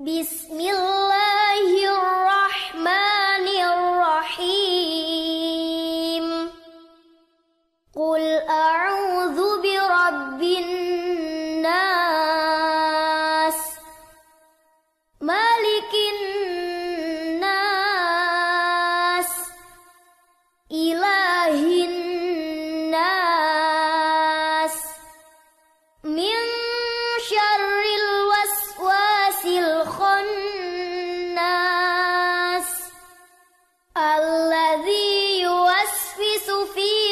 بسم الله الرحمن الرحيم. قل أعوذ الذي يوسوس في